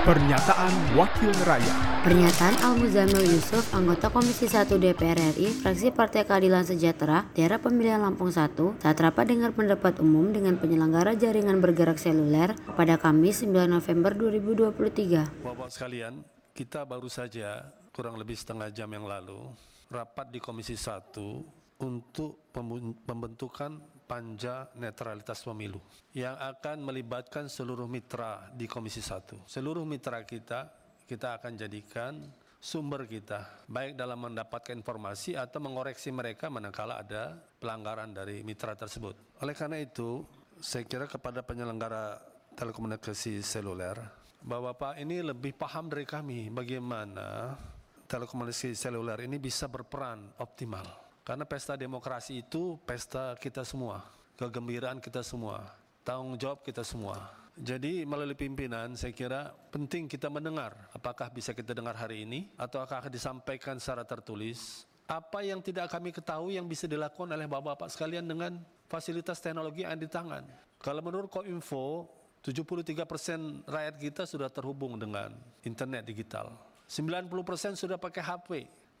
Pernyataan Wakil Rakyat Pernyataan Al-Muzamil Yusuf, anggota Komisi 1 DPR RI, fraksi Partai Keadilan Sejahtera, daerah pemilihan Lampung 1, saat rapat dengar pendapat umum dengan penyelenggara jaringan bergerak seluler pada Kamis 9 November 2023. Bapak sekalian, kita baru saja kurang lebih setengah jam yang lalu rapat di Komisi 1 untuk pembentukan panja netralitas pemilu yang akan melibatkan seluruh mitra di Komisi 1. Seluruh mitra kita kita akan jadikan sumber kita baik dalam mendapatkan informasi atau mengoreksi mereka manakala ada pelanggaran dari mitra tersebut. Oleh karena itu, saya kira kepada penyelenggara telekomunikasi seluler bahwa Pak ini lebih paham dari kami bagaimana telekomunikasi seluler ini bisa berperan optimal. Karena pesta demokrasi itu pesta kita semua, kegembiraan kita semua, tanggung jawab kita semua. Jadi melalui pimpinan saya kira penting kita mendengar apakah bisa kita dengar hari ini atau akan disampaikan secara tertulis apa yang tidak kami ketahui yang bisa dilakukan oleh bapak-bapak sekalian dengan fasilitas teknologi yang di tangan. Kalau menurut Kominfo, 73 persen rakyat kita sudah terhubung dengan internet digital. 90 persen sudah pakai HP.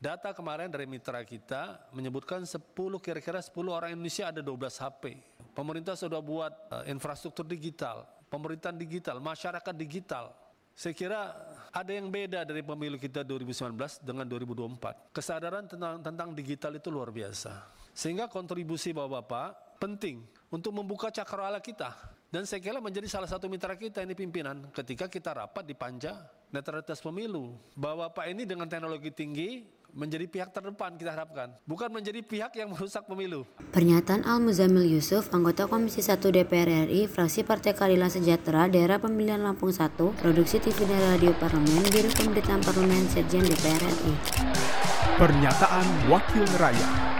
Data kemarin dari mitra kita menyebutkan 10 kira-kira 10 orang Indonesia ada 12 HP. Pemerintah sudah buat uh, infrastruktur digital, pemerintahan digital, masyarakat digital. Saya kira ada yang beda dari pemilu kita 2019 dengan 2024. Kesadaran tentang tentang digital itu luar biasa. Sehingga kontribusi Bapak-bapak penting untuk membuka cakrawala kita. Dan saya kira menjadi salah satu mitra kita ini pimpinan ketika kita rapat di panja netralitas pemilu. Bahwa Pak ini dengan teknologi tinggi menjadi pihak terdepan kita harapkan. Bukan menjadi pihak yang merusak pemilu. Pernyataan Al-Muzamil Yusuf, anggota Komisi 1 DPR RI, fraksi Partai Keadilan Sejahtera, daerah pemilihan Lampung 1, produksi TV dan Radio Parlemen, Biro Pemberitaan Parlemen, Sekjen DPR RI. Pernyataan Wakil Rakyat